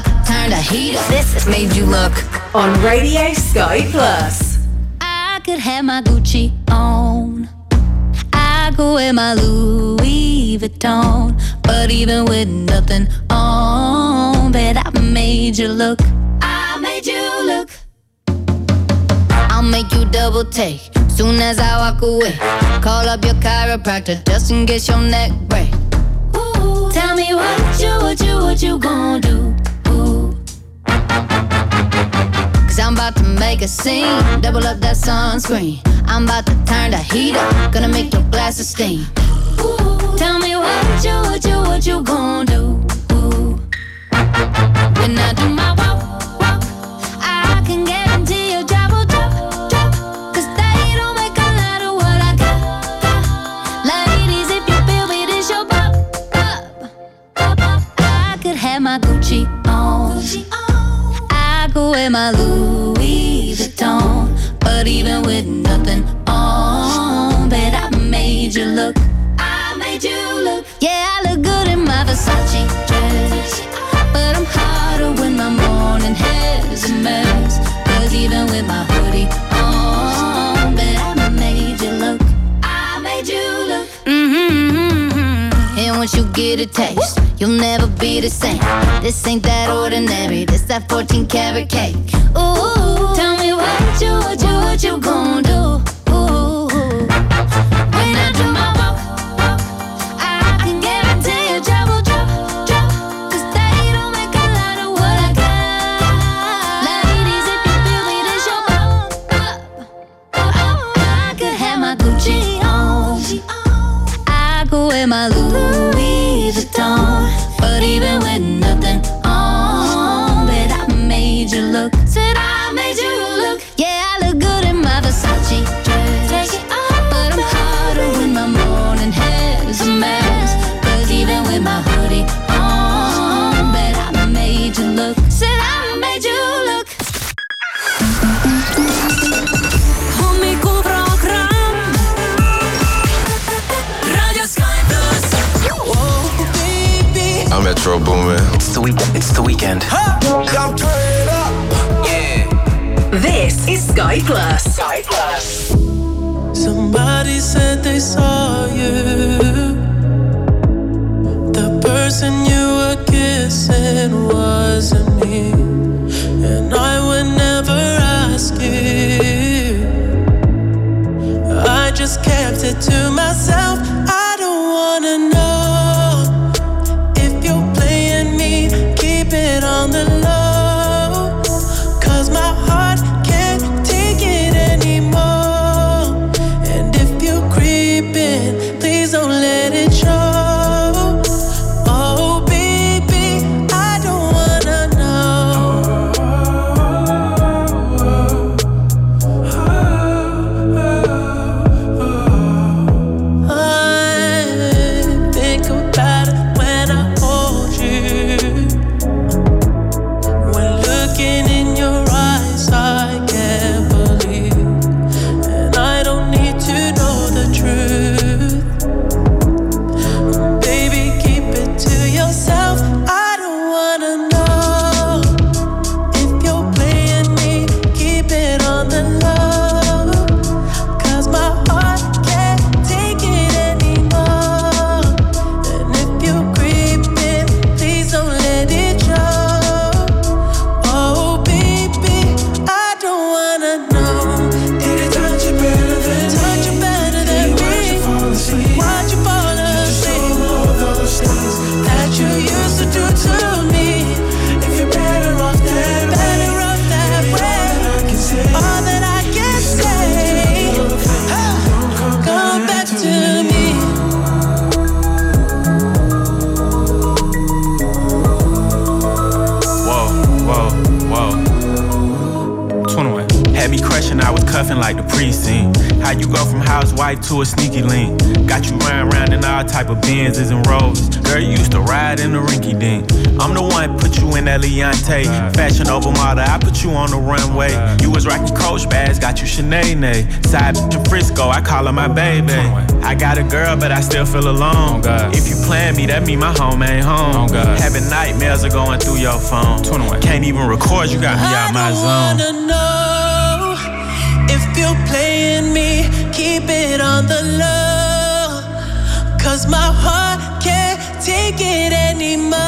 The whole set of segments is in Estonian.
hot, turn the heat up. This has made you look on Radio Sky Plus. I could have my Gucci on. I go in my Louis Vuitton. But even with nothing on, bet I made you look. I made you look. I'll make you double take soon as I walk away. Call up your chiropractor just in case your neck break. Tell me what you, what you, what you gonna do? Cause I'm about to make a scene, double up that sunscreen. I'm about to turn the heat up, gonna make your glasses steam. Ooh, tell me what you, what you, what you gonna do? When I do my walk, walk, I can guarantee your job will drop, drop. Cause they don't make a lot of what I got, got. Ladies, if you feel me, this your pop, pop, pop, pop. I could have my Gucci on. Gucci on. Louis Vuitton. But even with nothing on, bet I made you look. I made you look. Yeah, I look good in my Versace dress. But I'm hotter when my morning hair's a mess. Cause even with my hoodie on, bet I made you look. I made you look. Mm-hmm. mm-hmm. And once you get a taste You'll never be the same. This ain't that ordinary. This that 14 karat cake. Ooh, tell me what you, what you, what you gonna do? Metro eh? Boomin. It's the weekend. It's the weekend. Yeah. This is Sky Plus. Sky Plus. Somebody said they saw you. The person you were kissing wasn't me. And I would never ask you. I just kept it to myself. You Side in Frisco, I call her my baby. I got a girl, but I still feel alone. Oh, if you plan me, that mean my home ain't home. Oh, Having nightmares are going through your phone. Can't even record, you got me out my zone. I wanna know if you're playing me, keep it on the low. Cause my heart can't take it anymore.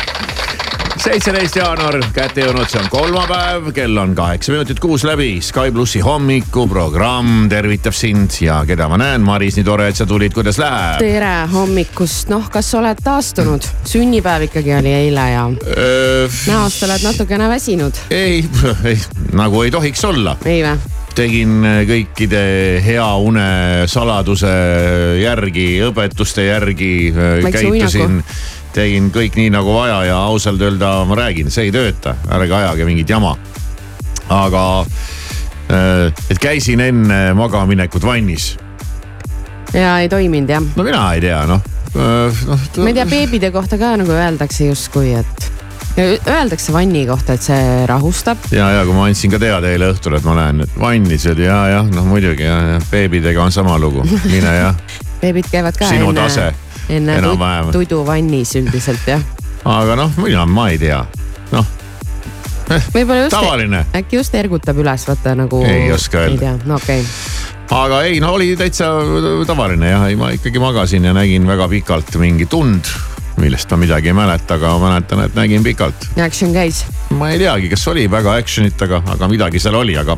seitseteist jaanuar kätte jõudnud, see on kolmapäev, kell on kaheksa minutit kuus läbi. Sky plussi hommikuprogramm tervitab sind ja keda ma näen, Maris, nii tore, et sa tulid, kuidas läheb? tere hommikust, noh, kas oled taastunud? sünnipäev ikkagi oli eile ja näost oled natukene väsinud, ei, ei nagu ei tohiks olla. ei vä? tegin kõikide hea une saladuse järgi, õpetuste järgi, käitusin uinaku., tegin kõik nii nagu vaja ja ausalt öelda ma räägin, see ei tööta, ärge ajage mingit jama. aga äh, et käisin enne magaminekut vannis, ja ei toiminud jah. no mina ei tea, noh. ma ei tea, beebide kohta ka nagu öeldakse justkui, et öeldakse vanni kohta, et see rahustab. ja, ja kui ma andsin ka teada eile õhtul, et ma lähen nüüd vannis, oli ja, jah, noh muidugi ja, ja beebidega on sama lugu, mine jah, beebid käivad ka Sinu enne tase,, enne enam-vähem. tud- tudu vannis üldiselt jah. aga noh, mina, ma ei tea, noh võib-olla just, äkki just ergutab üles, vaata nagu. Ei oska öelda. no okei okay.. aga ei, no oli täitsa tavaline jah, ei ma ikkagi magasin ja nägin väga pikalt mingi tund, millest ma midagi ei mäleta, aga ma mäletan, et nägin pikalt. Action käis. ma ei teagi, kas oli väga action'it, aga, aga midagi seal oli, aga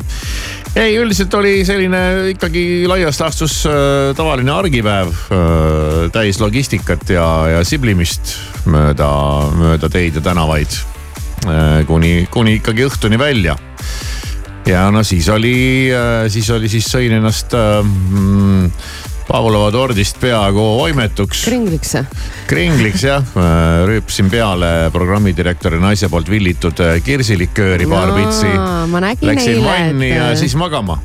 ei, üldiselt oli selline ikkagi laias laastus äh, tavaline argipäev äh,, täis logistikat ja, ja siblimist mööda, mööda teid ja tänavaid äh, kuni, kuni ikkagi õhtuni välja. Ja no siis oli, siis oli, siis sõin ennast mm, Pavlova tordist peaaegu oimetuks. kringliks. kringliks jah, rüüpsin peale programmidirektori naise poolt villitud äh, kirsilikööri paar pitsi. ma nägin Läksin eile, vanni ja et siis magama.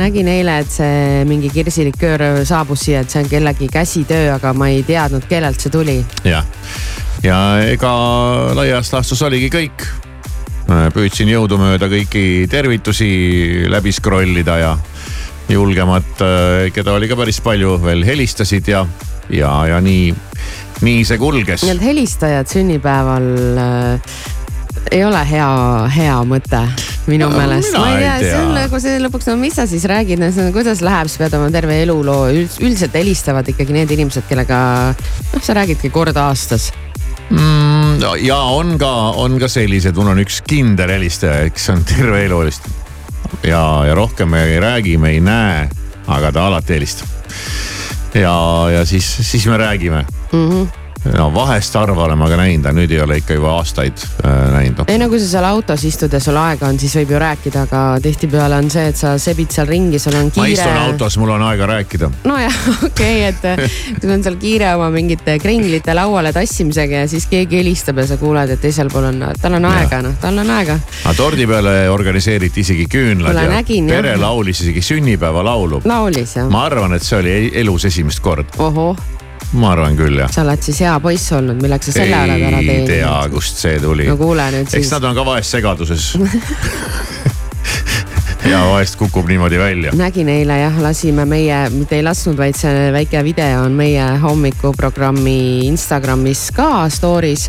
nägin eile, et see mingi kirsiliköör saabus siia, et see on kellegi käsitöö, aga ma ei teadnud, kellelt see tuli. jah, ja ega laias laastus oligi kõik. püüdsin jõudumööda kõiki tervitusi läbi scroll ida ja julgemad, keda oli ka päris palju, veel helistasid ja, ja, ja nii, nii see kulges. Need helistajad sünnipäeval äh, ei ole hea, hea mõte minu No, meelest. ma ei tea, ei see on tea. nagu see lõpuks, no mis sa siis räägid, no kuidas läheb, sa pead oma terve eluloo, üldiselt helistavad ikkagi need inimesed, kellega noh, sa räägidki kord aastas. mm,. ja on ka, on ka sellised, mul on üks kindel helistaja, kes on terve elu helistanud. ja, ja rohkem me ei räägi, me ei näe, aga ta alati helistab. ja, ja siis, siis me räägime mm. -hmm no vahest harva olen ma ka näinud, aga nüüd ei ole ikka juba aastaid äh, näinud ei no kui sa seal autos istud ja sul aega on, siis võib ju rääkida, aga tihtipeale on see, et sa sebid seal ringi, sul on ma kiire. istun autos, mul on aega rääkida. nojah, okei okay,, et sul on seal kiire oma mingite kringlite lauale tassimisega ja siis keegi helistab ja sa kuuled, et teisel pool on, tal on aega, noh, tal on aega. aga tordi peale organiseeriti isegi küünlad ja nägin, jah. pere laulis isegi sünnipäevalaulu. laulis jah? ma arvan, et see oli e- elus esimest korda. ohoh, ma arvan küll jah. sa oled siis hea poiss olnud, milleks sa selle oled ära ei tea, kust see tuli no kuule nüüd eks siis, nad on ka vahest segaduses ja vahest kukub niimoodi välja. nägin eile jah, lasime meie, mitte ei lasknud, vaid see väike video on meie hommikuprogrammi Instagramis ka story's.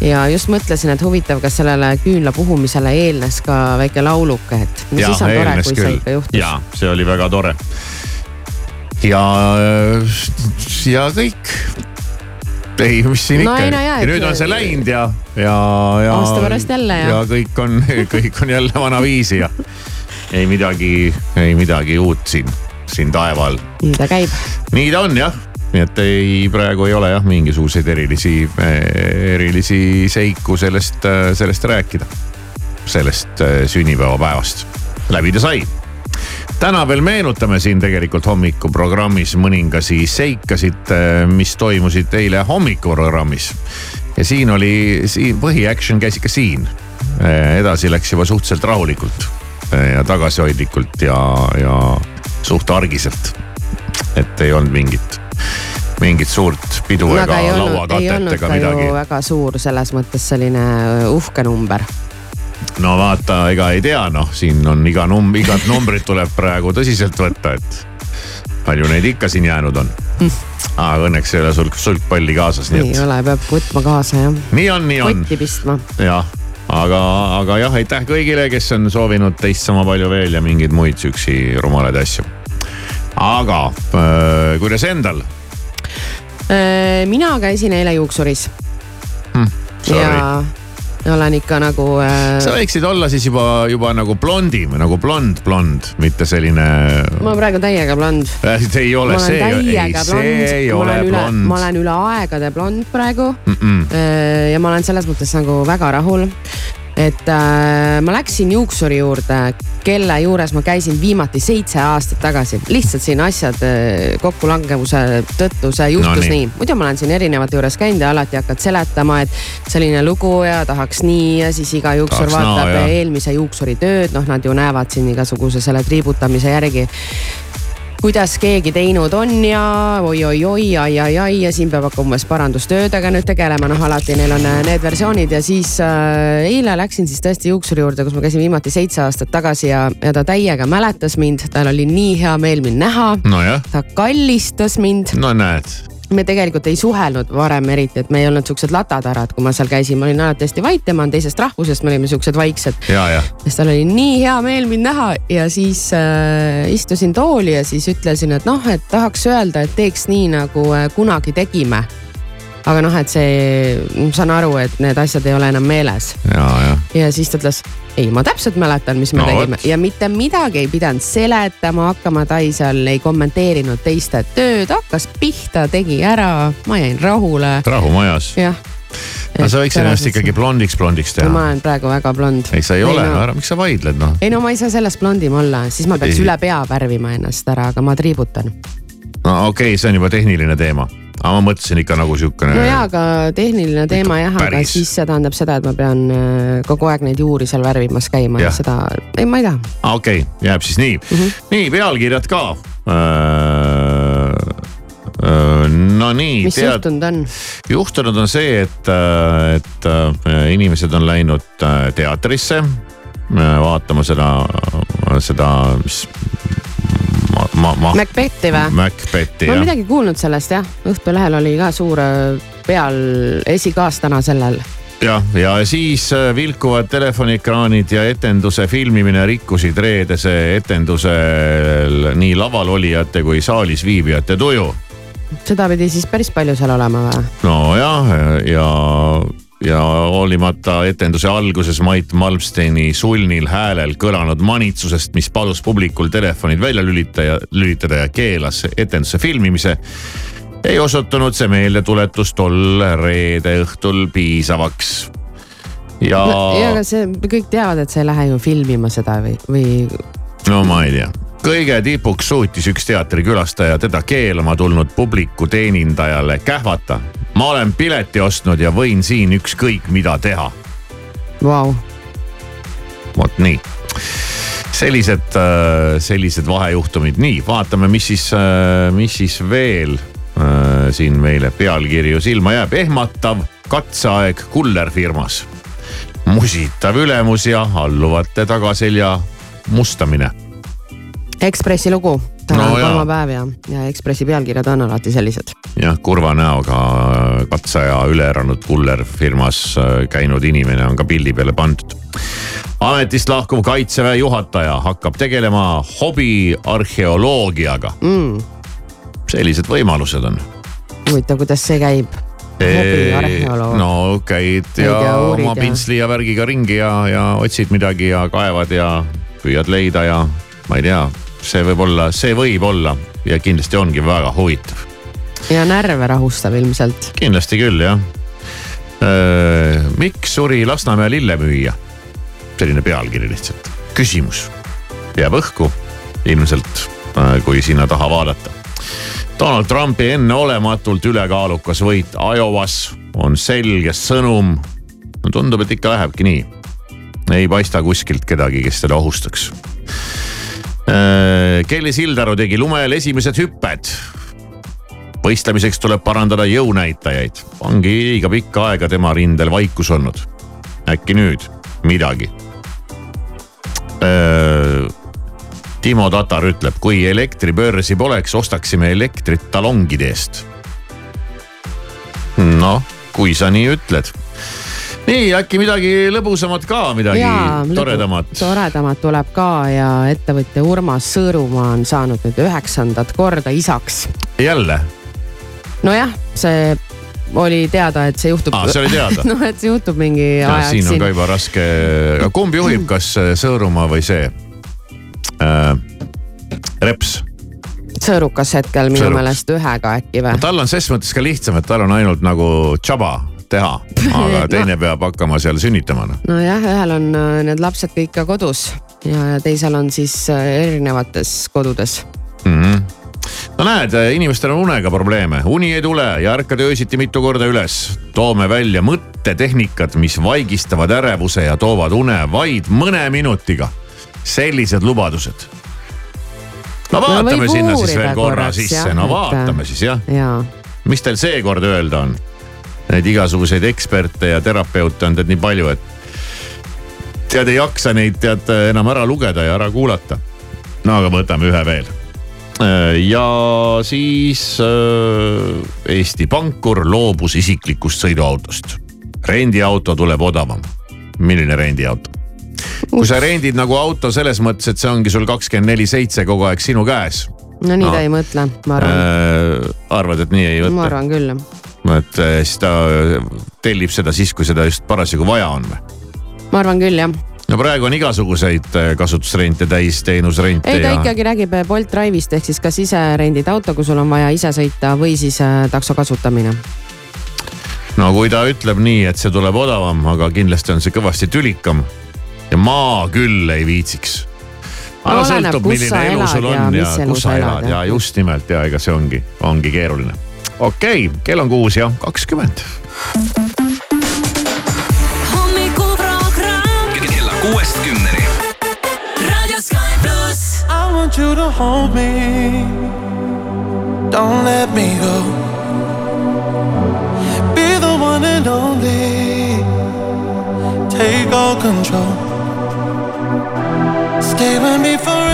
ja just mõtlesin, et huvitav, kas sellele küünla puhumisele eelnes ka väike lauluke, et no siis on tore, kui see ikka juhtus. ja see oli väga tore. ja, ja kõik. ei, mis siin No ikka ja nüüd on see läinud ja, ja, ja. Aasta pärast jälle ja- ja kõik on, kõik on jälle vanaviisi ja ei midagi, ei midagi uut siin, siin taeva all nii ta käib. nii ta on jah, nii et ei, praegu ei ole jah mingisuguseid erilisi, erilisi seiku sellest, sellest rääkida. sellest eh, sünnipäevapäevast, läbi ta sai täna veel meenutame siin tegelikult hommikuprogrammis mõningasi seikasid, mis toimusid eile hommikuprogrammis. ja siin oli, siin põhiaction käis ikka siin. edasi läks juba suhteliselt rahulikult eh, ja tagasihoidlikult ja, ja suht argiselt. et ei olnud mingit, mingit suurt pidu no ega lauakatet ega midagi väga suur selles mõttes selline uhke number. No vaata, ega ei tea, noh, siin on iga num-, igat numbrit tuleb praegu tõsiselt võtta, et palju neid ikka siin jäänud on. aga õnneks ei ole sul sulgpalli kaasas, nii ei et ole, peab võtma kaasa jah, nii on, nii on kotti pistma. jah, aga, aga jah, aitäh kõigile, kes on soovinud teist sama palju veel ja mingeid muid siuksi rumalaid asju. aga äh, kuidas endal? mina käisin eile juuksuris Sorry. ja olen ikka nagu äh, sa, võiksid olla siis juba, juba nagu blondim, nagu blond, blond, mitte selline. ma olen praegu täiega blond. ei ole ma olen see, ei täiega see ei ole blond ma. olen üle aegade blond praegu Mm -mm. Äh, ja ma olen selles mõttes nagu väga rahul. Et äh, ma läksin juuksuri juurde, kelle juures ma käisin viimati seitse aastat tagasi, lihtsalt siin asjad äh, kokkulangevuse tõttu see juhtus No no, nii. nii. muidu ma olen siin erinevate juures käinud ja alati hakkad seletama, et selline lugu ja tahaks nii ja siis iga juuksur Tahaks vaatab jah. eelmise juuksuri tööd, noh, nad ju näevad siin igasuguse selle triibutamise järgi kuidas keegi teinud on ja oi-oi-oi, ai-ai-ai ja siin peab hakkama umbes parandustöödega nüüd tegelema, noh alati neil on äh, need versioonid ja siis äh, eile läksin siis tõesti juuksuri juurde, kus ma käisin viimati seitse aastat tagasi ja, ja ta täiega mäletas mind, tal oli nii hea meel mind näha, nojah, ta kallistas mind, no näed, me tegelikult ei suhelnud varem eriti, et me ei olnud siuksed latatarad, kui ma seal käisin, ma olin alati hästi vait, tema on teisest rahvusest, me olime siuksed vaiksed. Siis tal oli nii hea meel mind näha ja siis äh, istusin tooli ja siis ütlesin, et noh, et tahaks öelda, et teeks nii nagu äh, kunagi tegime. Aga noh, et see, ma saan aru, et need asjad ei ole enam meeles ja, siis ta ütles, ei, ma täpselt mäletan, mis me No tegime vot. ja mitte midagi ei pidanud seletama hakkama, ta ei seal ei kommenteerinud teiste tööd, hakkas pihta, tegi ära, ma jäin rahule, rahu majas. jah. no sa võiksid ennast ikkagi blondiks, blondiks no,. ma teha. olen praegu väga blond. ei, sa ei ole, no, ära, miks sa vaidled noh. ei no ma ei saa sellest blondim olla, siis ma peaks Ei. üle pea värvima ennast ära, aga ma triibutan. no okei okay,, see on juba tehniline teema, aga ma mõtlesin ikka nagu siukene. no jaa, aga tehniline teema jah, aga siis see tähendab seda, et ma pean äh, kogu aeg neid juuri seal värvimas käima ja Jah. seda, ei ma ei taha. okei okay,, jääb siis nii mm. -hmm. nii pealkirjad ka. no nii, mis tead, juhtunud on? juhtunud on see, et, et äh, inimesed on läinud äh, teatrisse äh, vaatama seda, seda, mis ma, ma, ma, Macbethi või? Macbethi ma olen jah, midagi kuulnud sellest jah, Õhtulehel oli ka suur äh, peal esikaastana sellel. jah, ja siis äh, vilkuvad telefoniekraanid ja etenduse filmimine rikkusid reedese etendusel nii laval olijate kui saalis viibijate tuju seda pidi siis päris palju seal olema või? nojah, ja, ja hoolimata etenduse alguses Mait Malmsteini sulnil häälel kõlanud manitsusest, mis palus publikul telefonid välja lülitada, lülitada ja keelas etenduse filmimise, ei osutunud see meeldetuletus tol reede õhtul piisavaks. ja no,, ja aga see, kõik teavad, et sa ei lähe ju filmima seda või, või no ma ei tea kõige tipuks suutis üks teatrikülastaja teda keelama tulnud publiku teenindajale kähvata. ma olen pileti ostnud ja võin siin ükskõik mida teha wow., vot nii. sellised, sellised vahejuhtumid, nii vaatame, mis siis, mis siis veel äh, siin meile pealkirju silma jääb, ehmatav katseaeg Kuller firmas. musitav ülemus ja alluvate tagaselja mustamine. Ekspressi lugu, täna No on kolmapäev ja, ja Ekspressi pealkirjad on alati sellised. jah, kurva näoga katseaja üle elanud Kuller firmas äh, käinud inimene on ka pildi peale pandud. ametist lahkuv kaitseväe juhataja hakkab tegelema hobiarheoloogiaga mm.. sellised võimalused on. huvitav, kuidas see käib? no käid ja ja oma pintsli ja värgiga ringi ja, ja otsid midagi ja kaevad ja püüad leida ja ma ei tea, see võib olla, see võib olla ja kindlasti ongi väga huvitav. ja närve rahustav ilmselt. kindlasti küll jah. miks suri Lasnamäe lillemüüja? selline pealkiri lihtsalt, küsimus jääb õhku ilmselt, kui sinna taha vaadata. Donald Trumpi enneolematult ülekaalukas võit Iowas on selge sõnum. no tundub, et ikka lähebki nii. ei paista kuskilt kedagi, kes teda ohustaks. Kelly Sildaru tegi lumel esimesed hüpped võistlemiseks tuleb parandada jõunäitajaid. ongi liiga pikka aega tema rindel vaikus olnud. äkki nüüd midagi. Timo Tatar ütleb, kui elektribörsi poleks, ostaksime elektrit talongide eest. noh, kui sa nii ütled. Nii äkki midagi lõbusamat ka, midagi Jaa, toredamat. toredamat tuleb ka ja ettevõtja Urmas Sõõrumaa on saanud nüüd üheksandat korda isaks. jälle, nojah, see oli teada, et see juhtub. Aa, see oli teada. noh, et see juhtub mingi Ja aeg siin on ka juba raske, kumb juhib, kas Sõõrumaa või see äh, Reps? sõõrukas hetkel minu meelest ühega äkki või? tal on ses mõttes ka lihtsam, et tal on ainult nagu tšaba teha, aga teine peab hakkama seal sünnitama noh. nojah, ühel on äh, need lapsed kõik ka kodus ja ja teisel on siis äh, erinevates kodudes. mm. -hmm. no näed, inimestel on unega probleeme, uni ei tule ja ärkad öösiti mitu korda üles. toome välja mõttetehnikad, mis vaigistavad ärevuse ja toovad une vaid mõne minutiga. sellised lubadused. no vaatame võib sinna siis veel korra korraks, sisse, no et- vaatame siis jah jaa, mis teil seekord öelda on? Neid igasuguseid eksperte ja terapeute on tead nii palju, et tead ei jaksa neid tead enam ära lugeda ja ära kuulata. no aga võtame ühe veel. ja siis äh, Eesti pankur loobus isiklikust sõiduautost. rendiauto tuleb odavam. milline rendiauto? kui sa rendid nagu auto selles mõttes, et see ongi sul kakskümmend neli seitse kogu aeg sinu käes. no nii No. ta ei mõtle, ma arvan Äh, arvad, et nii ei võta? ma arvan küll. Et eh, siis ta tellib seda siis, kui seda just parasjagu vaja on või? ma arvan küll jah. no praegu on igasuguseid eh, kasutusrente, täisteenusrente ei, ta ja. ikkagi räägib Bolt Drive'ist ehk siis kas ise rendid auto, kui sul on vaja ise sõita või siis takso kasutamine. no kui ta ütleb nii, et see tuleb odavam, aga kindlasti on see kõvasti tülikam. ja ma küll ei viitsiks. No aga oleneb, sõltub, milline elu sul ja on ja elu kus sa elad, ja jah. just nimelt ja ega see ongi, ongi keeruline. Okei okay,, kell on kuus ja kakskümmend. hommikuprogramm kella kuuest kümneni. Raadio Sky pluss. I want you to hold me. Don't let me go. Be the one and only. Take all control. Stay with me forever.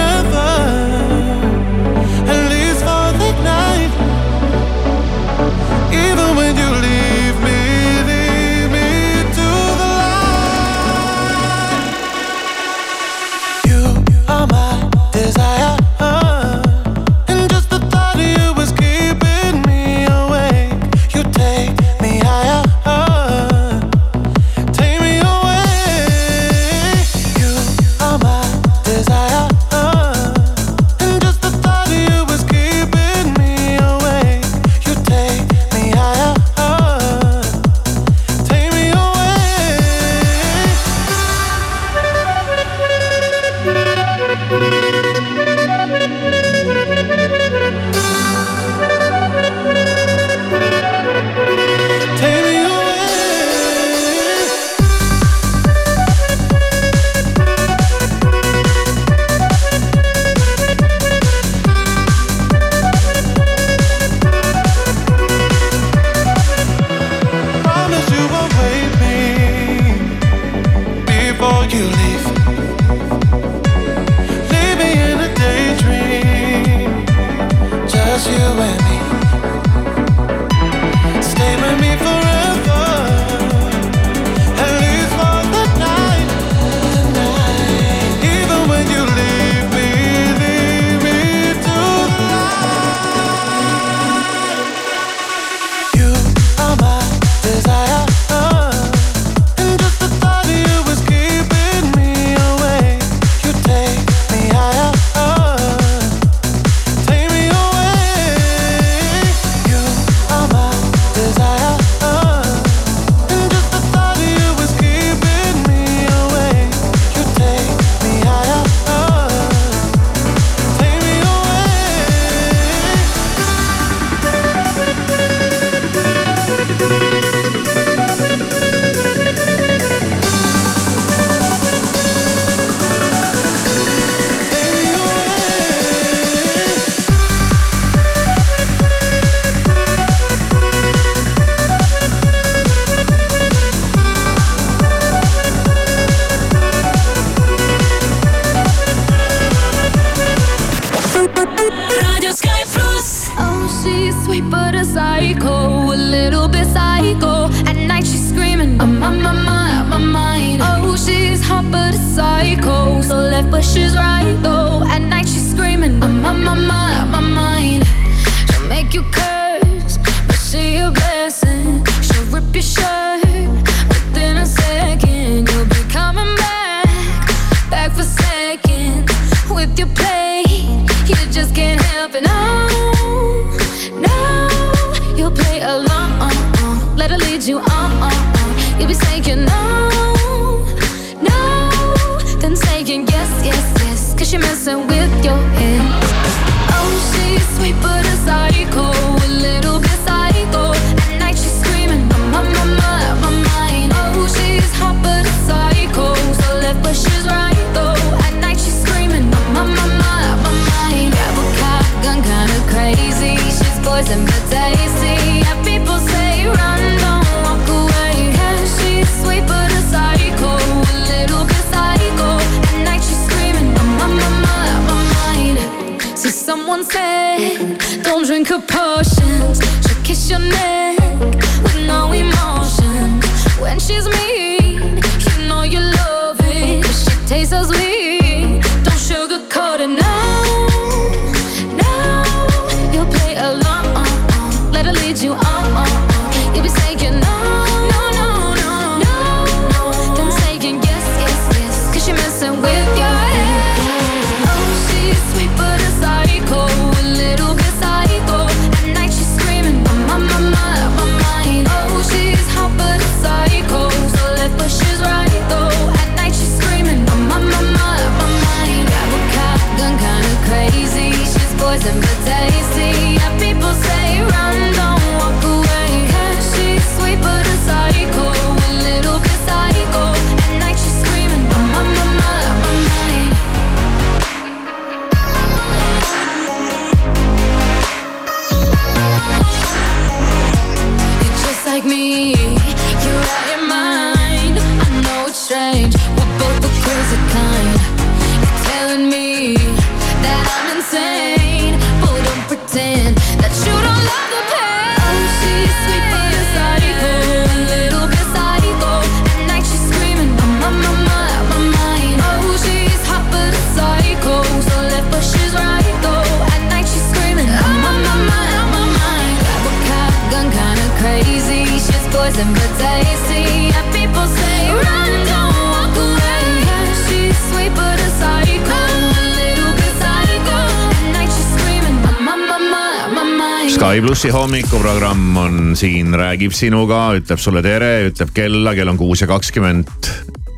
Plussi hommikuprogramm on siin, räägib sinuga, ütleb sulle tere, ütleb kella, kell on kuus ja kakskümmend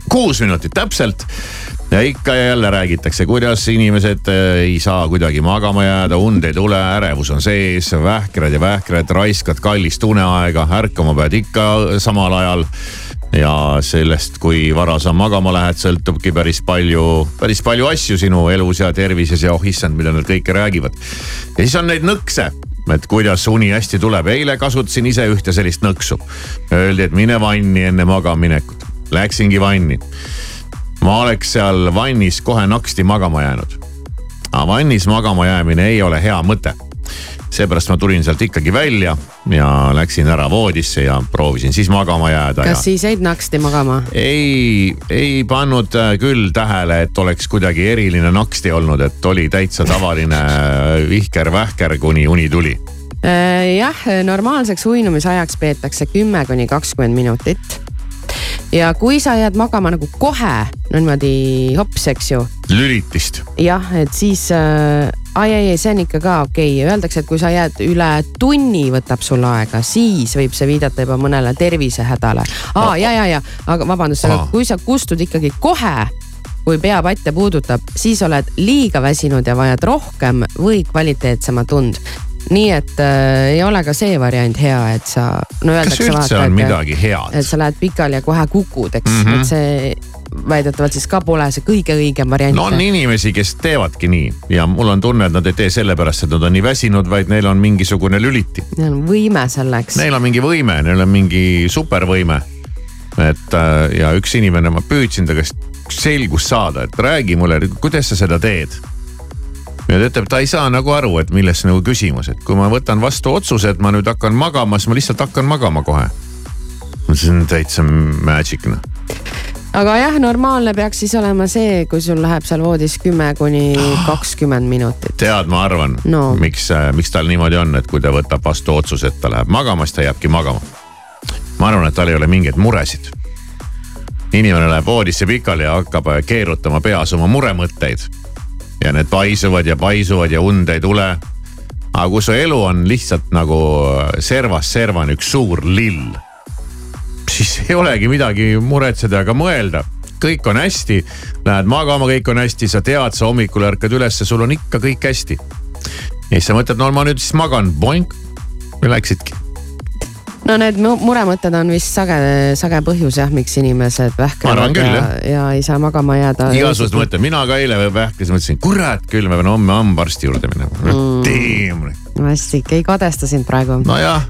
kuus minutit täpselt. ja ikka ja jälle räägitakse, kuidas inimesed eh, ei saa kuidagi magama jääda, und ei tule, ärevus on sees, vähkrad ja vähkrad, raiskad kallist uneaega, ärkama pead ikka samal ajal ja sellest, kui vara sa magama lähed, sõltubki päris palju, päris palju asju sinu elus ja tervises ja oh issand, mida nad kõike räägivad. ja siis on neid nõkse et kuidas uni hästi tuleb. eile kasutasin ise ühte sellist nõksu. Öeldi, et mine vanni enne magamaminekut. Läksingi vanni. ma oleks seal vannis kohe naksti magama jäänud. aga vannis magama jäämine ei ole hea mõte seepärast ma tulin sealt ikkagi välja ja läksin ära voodisse ja proovisin siis magama jääda. kas ja... siis jäid naksti magama? ei, ei pannud äh, küll tähele, et oleks kuidagi eriline naksti olnud, et oli täitsa tavaline äh, vihker-vähker, kuni uni tuli äh, jah, normaalseks uinumisajaks peetakse kümme kuni kakskümmend minutit ja kui sa jääd magama nagu kohe, no niimoodi hops, eks ju. lülitist. jah, et siis äh,, ai, ai, ei, see on ikka ka okei okay., öeldakse, et kui sa jääd üle tunni, võtab sul aega, siis võib see viidata juba mõnele tervisehädale. aa, ja, ja, ja, aga vabandust, aga kui sa kustud ikkagi kohe kui peapatja puudutab, siis oled liiga väsinud ja vajad rohkem või kvaliteetsemat und nii et äh, ei ole ka see variant hea, et sa. no kas üldse vaata, on et, midagi head? et sa lähed pikali ja kohe kukud, eks mm, -hmm. et see väidetavalt siis ka pole see kõige õigem variant. no on inimesi, kes teevadki nii ja mul on tunne, et nad ei tee sellepärast, et nad on nii väsinud, vaid neil on mingisugune lüliti. Neil on võime selleks. Neil on mingi võime, neil on mingi supervõime. et äh, ja üks inimene, ma püüdsin ta käest selgust saada, et räägi mulle, kuidas sa seda teed ta ütleb, ta ei saa nagu aru, et milles nagu küsimus, et kui ma võtan vastu otsuse, et ma nüüd hakkan magama, siis ma lihtsalt hakkan magama kohe. see on täitsa magic noh aga jah, normaalne peaks siis olema see, kui sul läheb seal voodis kümme kuni kakskümmend minutit. tead, ma arvan no., miks, äh, miks tal niimoodi on, et kui ta võtab vastu otsuse, et ta läheb magama, siis ta jääbki magama. ma arvan, et tal ei ole mingeid muresid. inimene läheb voodisse pikali ja hakkab keerutama peas oma muremõtteid ja need paisuvad ja paisuvad ja und ei tule. aga kui su elu on lihtsalt nagu servast servani üks suur lill, siis ei olegi midagi muretseda ega mõelda kõik on hästi, lähed magama, kõik on hästi, sa tead, sa hommikul ärkad ülesse, sul on ikka kõik hästi. ja siis sa mõtled, no ma nüüd siis magan, boink, ja läksidki no need muremõtted on vist sage, sage põhjus jah, miks inimesed vähklevad ja, ja ei saa magama jääda. igasugused mõtted, mina ka eile vähklesin, mõtlesin, kurat küll, ma pean homme hambaarsti juurde minema. Mm.. vastik, ei kadesta sind praegu. nojah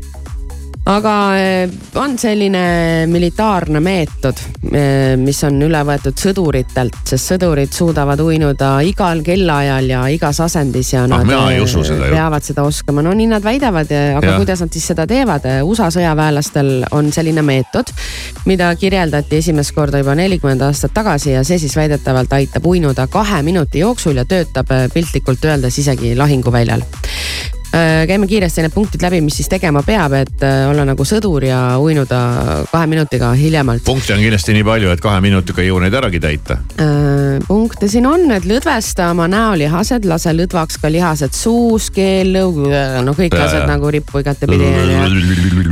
aga eh, on selline militaarne meetod, eh, mis on üle võetud sõduritelt, sest sõdurid suudavad uinuda igal kellaajal ja igas asendis ja nad ah, seda, peavad seda oskama. no nii nad väidavad, aga ja. kuidas nad siis seda teevad? USA sõjaväelastel on selline meetod, mida kirjeldati esimest korda juba nelikümmend aastat tagasi ja see siis väidetavalt aitab uinuda kahe minuti jooksul ja töötab piltlikult öeldes isegi lahinguväljal käime kiiresti need punktid läbi, mis siis tegema peab, et äh, olla nagu sõdur ja uinuda kahe minutiga hiljemalt. punkte on kindlasti nii palju, et kahe minutiga ei jõua neid äragi täita. Äh, punkte siin on, et lõdvesta oma näolihased, lase lõdvaks ka lihased suus, keel, lõug, no kõik lased nagu rippu igatepidi ja,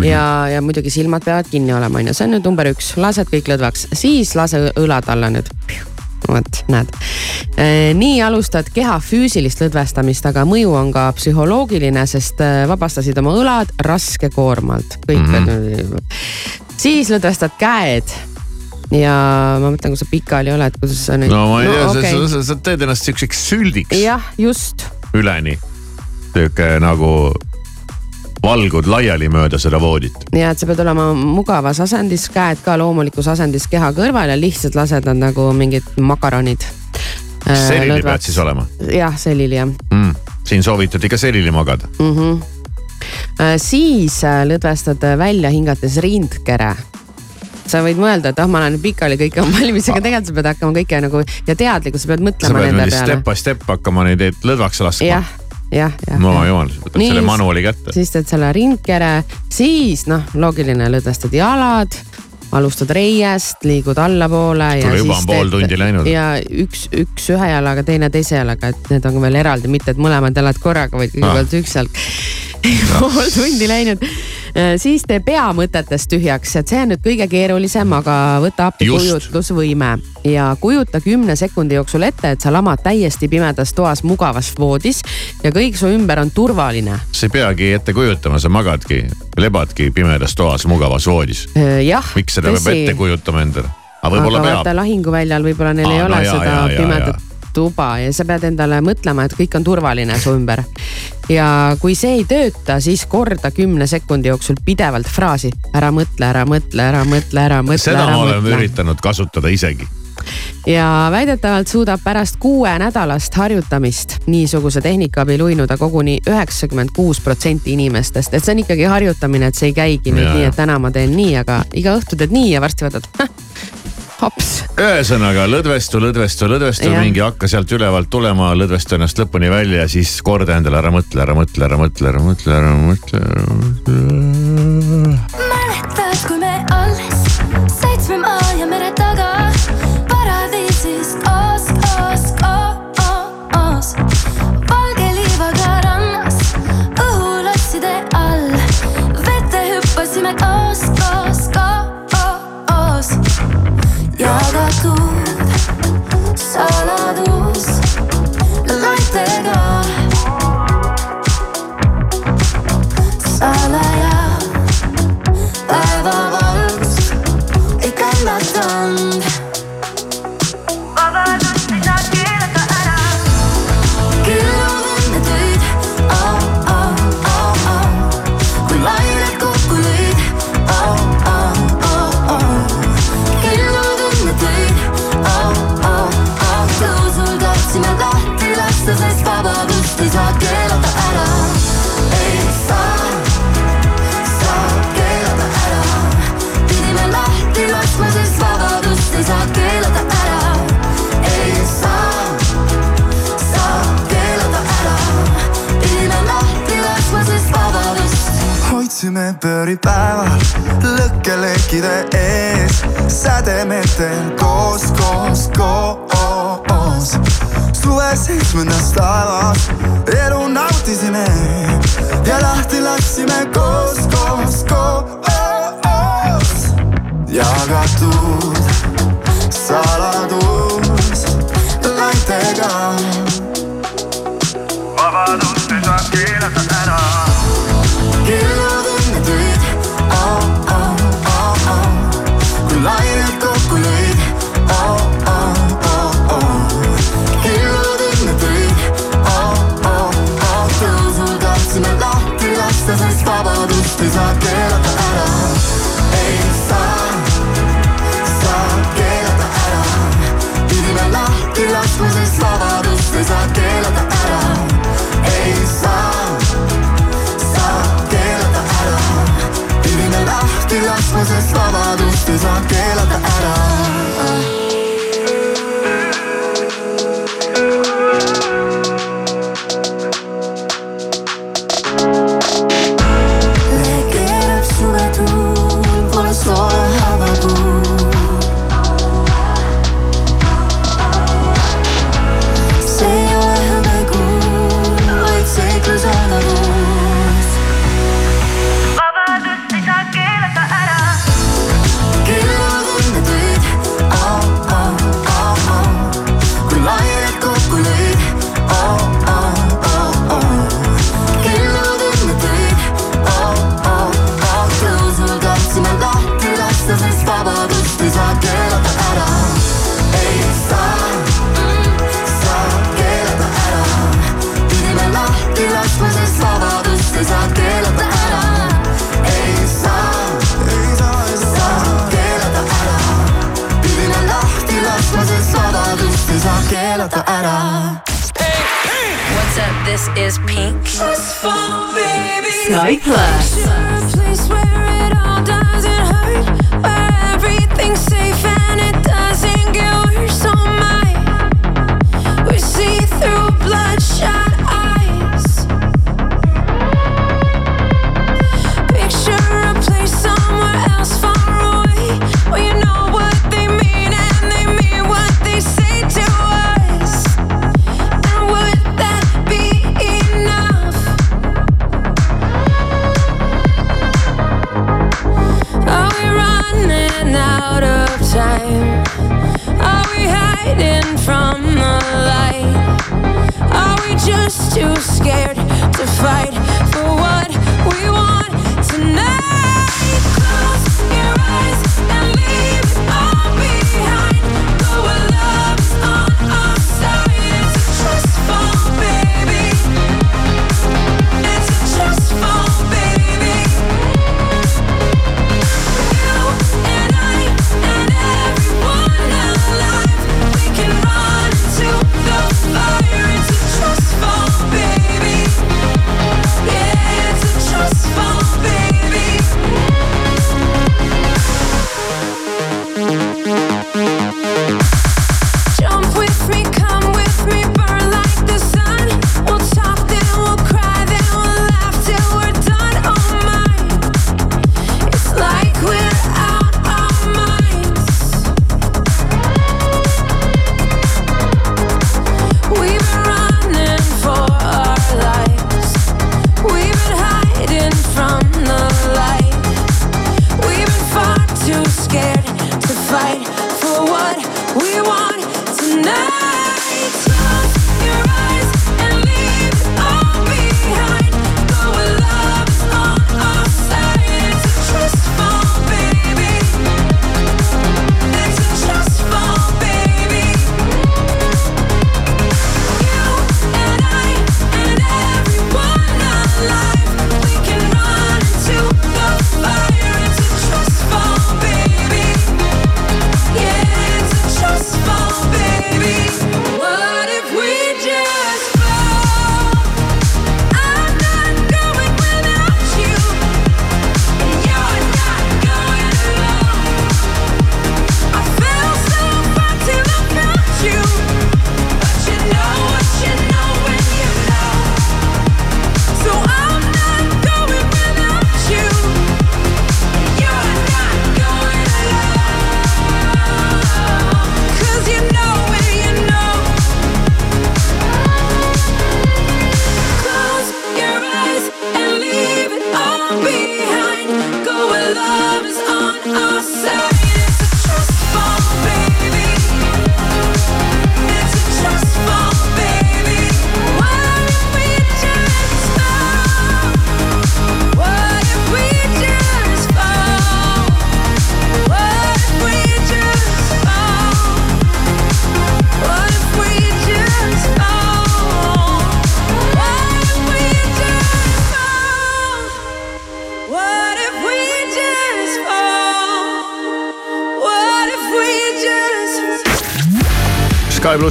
ja, ja muidugi silmad peavad kinni olema, on ju, see on nüüd number üks, lased kõik lõdvaks, siis lase õlad alla nüüd vot näed. Äh, nii alustad keha füüsilist lõdvestamist, aga mõju on ka psühholoogiline, sest äh, vabastasid oma õlad raskekoormalt, kõik mm. -hmm. siis lõdvestad käed ja ma mõtlen, kui sa pikali oled, kuidas sa nüüd. no ma ei no, tea okay., sa, sa, sa teed ennast siukseks süldiks. jah, just. üleni, sihuke nagu valgud laiali mööda seda voodit. ja et sa pead olema mugavas asendis, käed ka loomulikus asendis keha kõrval ja lihtsalt lased nad nagu mingid makaronid. Äh, selili pead siis olema? jah, selili jah mm,. siin soovitati ka selili magada mm. -hmm. siis äh, lõdvestad välja hingates rindkere sa võid mõelda, et ah, ma olen pikali, kõik on valmis, aga tegelikult sa pead hakkama kõike nagu ja teadlikult sa pead mõtlema sa pead nende peale. Step by step hakkama neid lõdvaks laskma. jah jah, jah. no jumal, võtad Nii, selle manuaali kätte. siis teed selle ringkere, siis noh, loogiline, lõdvestad jalad alustad reiest, liigud allapoole. kuule, juba on pool tundi läinud. ja üks, üks ühe jalaga, teine teise jalaga, et need on veel eraldi, mitte et mõlemad jalad korraga, vaid kõigepealt ah. üks jalg pool tundi läinud. Äh, siis tee pea mõtetest tühjaks, et see on nüüd kõige keerulisem, aga võta appi kujutlusvõime ja kujuta kümne sekundi jooksul ette, et sa lamad täiesti pimedas toas mugavas voodis ja kõik su ümber on turvaline. sa ei peagi ette kujutama, sa magadki, lebadki pimedas toas mugavas voodis. Äh, miks seda peab ette kujutama endale? aga võib-olla peab. lahinguväljal võib-olla neil Aa, ei ole no, seda jaa, pimedat tuba ja sa pead endale mõtlema, et kõik on turvaline su ümber. ja kui see ei tööta, siis korda kümne sekundi jooksul pidevalt fraasi ära mõtle, ära mõtle, ära mõtle, ära mõtle. seda ära me oleme mõtle. üritanud kasutada isegi ja väidetavalt suudab pärast kuuenädalast harjutamist niisuguse tehnika abil uinuda koguni üheksakümmend kuus protsenti inimestest. et see on ikkagi harjutamine, et see ei käigi nüüd ja. nii, et täna ma teen nii, aga iga õhtu teed nii ja varsti vaatad haps. ühesõnaga lõdvestu, lõdvestu, lõdvestu ja. mingi hakka sealt ülevalt tulema, lõdvestu ennast lõpuni välja ja siis korda endale ära mõtle, ära mõtle, ära mõtle, ära mõtle, ära mõtle, ära mõtle. mäletad, kui me pööripäeva lõkkelekkide ees, sädemetel koos, koos, koos. suve seitsmendas taevas elu nautisime ja lahti lasksime koos, koos, koos. jagatud salas.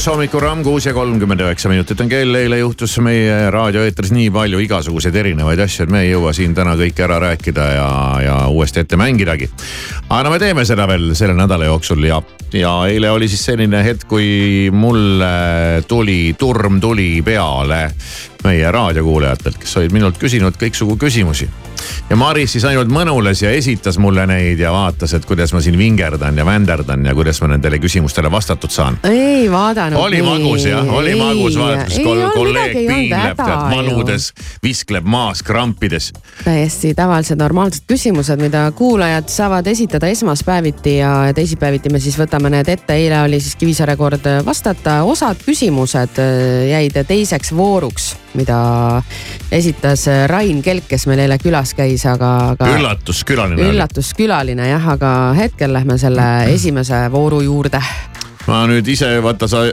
Pluss hommikuramm kuus ja kolmkümmend üheksa minutit on kell. eile juhtus meie raadioeetris nii palju igasuguseid erinevaid asju, et me ei jõua siin täna kõike ära rääkida ja, ja uuesti ette mängidagi. aga no me teeme seda veel selle nädala jooksul ja, ja eile oli siis selline hetk, kui mulle tuli, turm tuli peale meie raadiokuulajatelt, kes olid minult küsinud kõiksugu küsimusi ja Maris siis ainult mõnules ja esitas mulle neid ja vaatas, et kuidas ma siin vingerdan ja vänderdan ja kuidas ma nendele küsimustele vastatud saan. ei vaadanud. oli magus jah, oli magus vaadata, kus kol kolleeg piinleb, tead manudes, viskleb maas krampides. täiesti tavalised normaalsed küsimused, mida kuulajad saavad esitada esmaspäeviti ja teisipäeviti me siis võtame need ette. eile oli siis Kivisaare kord vastata, osad küsimused äh, jäid teiseks vooruks, mida esitas Rain Kelk, kes meil eile külas käis, aga, aga. üllatuskülaline. üllatuskülaline jah, aga hetkel lähme selle esimese vooru juurde ma nüüd ise vaata, sa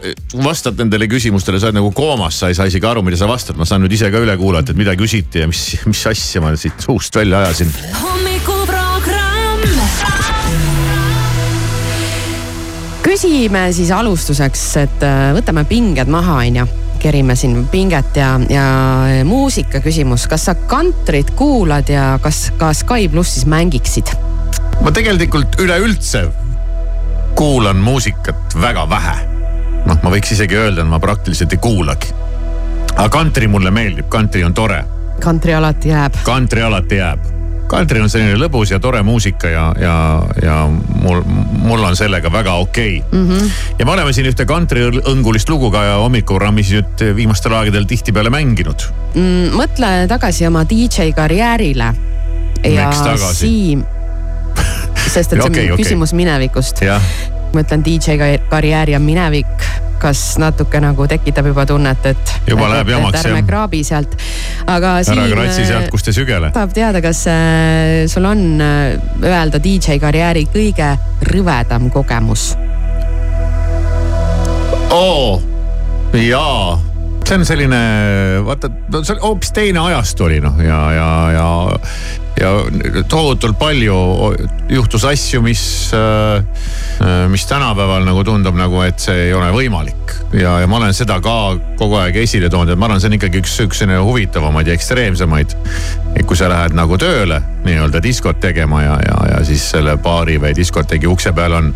vastad nendele küsimustele, sa oled nagu koomas, sa ei saa isegi aru, mida sa vastad, ma saan nüüd ise ka üle kuulata, et mida küsiti ja mis, mis asja ma siit suust välja ajasin. küsime siis alustuseks, et äh, võtame pinged maha, onju. Kerime siin pinget ja, ja muusika küsimus, kas sa kantrit kuulad ja kas ka Sky plussis mängiksid? ma tegelikult üleüldse kuulan muusikat väga vähe. noh, ma võiks isegi öelda, et ma praktiliselt ei kuulagi. aga kantri mulle meeldib, kantri on tore. kantri alati jääb. kantri alati jääb. Kantri on selline lõbus ja tore muusika ja, ja, ja mul, mul on sellega väga okei okay. Mm -hmm. ja me oleme siin ühte kantriõngulist lugu ka hommikuprogrammis nüüd viimastel aegadel tihtipeale mänginud. mm,. mõtle tagasi oma DJ karjäärile. ja? Siim, sest et see on okay, okei. küsimus minevikust. ma ütlen DJ ka- karjäär ja minevik, kas natuke nagu tekitab juba tunnet, et. Juba et- läheb jamaks, ärme jah. kraabi sealt, aga. ära kratsi sealt, kust ei sügele. tahab teada, kas äh, sul on äh, öelda DJ karjääri kõige rõvedam kogemus? oo, jaa, see on selline, vaata, see on hoopis teine ajastu oli noh ja, ja, ja, ja tohutult palju juhtus asju, mis, mis tänapäeval nagu tundub nagu, et see ei ole võimalik. ja, ja ma olen seda ka kogu aeg esile toonud, et ma arvan, see on ikkagi üks, üks selline huvitavamaid ja ekstreemsemaid. et kui sa lähed nagu tööle nii-öelda diskot tegema ja, ja, ja siis selle baari või diskoteegi ukse peal on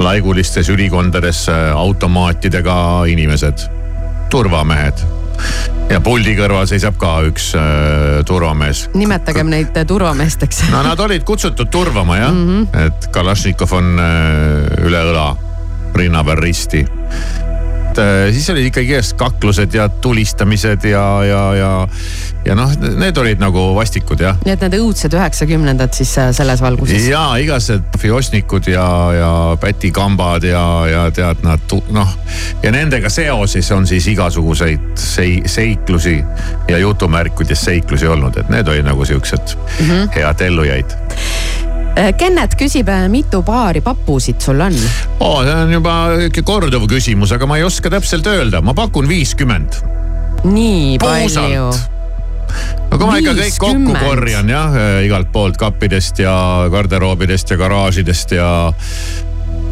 laigulistes ülikondades äh, automaatidega inimesed, turvamehed. Ja puldi kõrval seisab ka üks äh, turvamees. nimetagem neid äh, turvameesteks. no nad olid kutsutud turvama jah mm, -hmm. et Kalašnikov on äh, üle õla, rinna peal risti. Et äh, siis olid ikkagi igast kaklused ja tulistamised ja, ja, ja, ja noh, need olid nagu vastikud jah. nii et need õudsed üheksakümnendad siis äh, selles valguses. ja igasugused fiosnikud ja, ja pätikambad ja, ja tead nad noh ja nendega seoses on siis igasuguseid sei, seiklusi ja jutumärkides seiklusi olnud, et need olid nagu siuksed mm -hmm. head ellujaid Äh, Kennet küsib, äh, mitu paari papusid sul on oh,? see on juba korduv küsimus, aga ma ei oska täpselt öelda, ma pakun viiskümmend. nii palju no kui ma ikka kõik kokku korjan jah, äh, igalt poolt kappidest ja garderoobidest ja garaažidest ja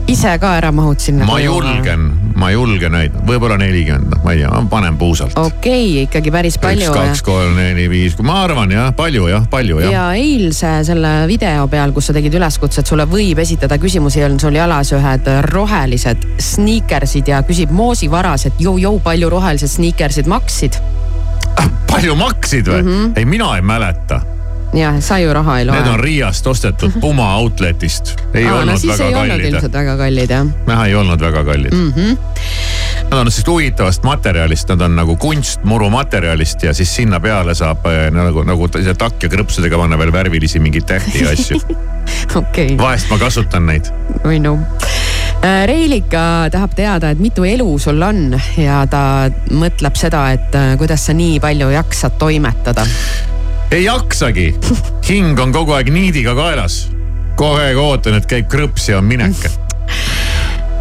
ise ka ära mahud sinna? ma julgen, ma julgen neid, võib-olla nelikümmend, ma ei tea, panen puusalt. okei okay,, ikkagi päris palju. üks, kaks, kolm, neli, viis, ma arvan jah, palju jah, palju jah. ja eilse selle video peal, kus sa tegid üleskutse, et sulle võib esitada küsimusi, on sul jalas ühed rohelised sniikersid ja küsib Moosi Varas, et jõu-jõu, palju rohelised sniikersid maksid? palju maksid või mm? -hmm. ei, mina ei mäleta jah, sa ju raha ei loe. Need on Riiast ostetud Puma outlet'ist. ei Aa, olnud no, väga ei kallid. ilmselt väga kallid jah. jah, ei olnud väga kallid mm. -hmm. Nad on sellist huvitavast materjalist, nad on nagu kunstmuru materjalist ja siis sinna peale saab äh, nagu, nagu takk ja krõpsudega panna veel värvilisi mingeid tähti ja asju okay.. vahest ma kasutan neid. oi no äh, Reilika tahab teada, et mitu elu sul on ja ta mõtleb seda, et äh, kuidas sa nii palju jaksad toimetada ei jaksagi. hing on kogu aeg niidiga kaelas. kogu aeg ootan, et käib krõps ja on minek.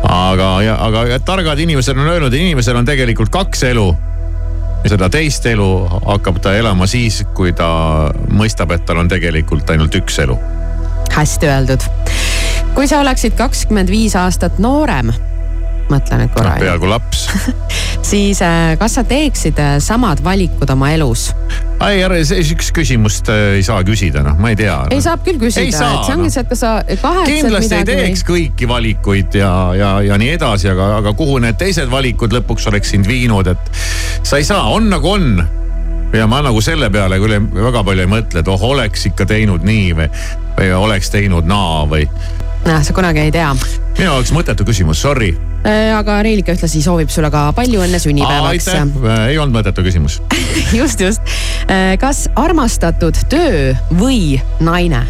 aga, aga targad inimesed on öelnud, inimesel on tegelikult kaks elu. ja seda teist elu hakkab ta elama siis, kui ta mõistab, et tal on tegelikult ainult üks elu. hästi öeldud. kui sa oleksid kakskümmend viis aastat noorem mõtle nüüd korra no,. peaaegu laps siis äh, kas sa teeksid äh, samad valikud oma elus? ei, ära sihukest küsimust äh, ei saa küsida, noh, ma ei tea no.. ei, saab küll küsida, et see ongi no. see, et kas sa kahetsed kindlasti midagi. ei teeks kõiki valikuid ja, ja, ja nii edasi, aga, aga kuhu need teised valikud lõpuks oleks sind viinud, et sa ei saa, on nagu on ja ma nagu selle peale küll väga palju ei mõtle, et oh, oleks ikka teinud nii või, või oleks teinud naa või. noh, sa kunagi ei tea. minu jaoks mõttetu küsimus, sorry aga Reelika ühtlasi soovib sulle ka palju õnne sünnipäevaks. aitäh, ei olnud mõttetu küsimus just, just. Äh, kas armastatud töö või naine?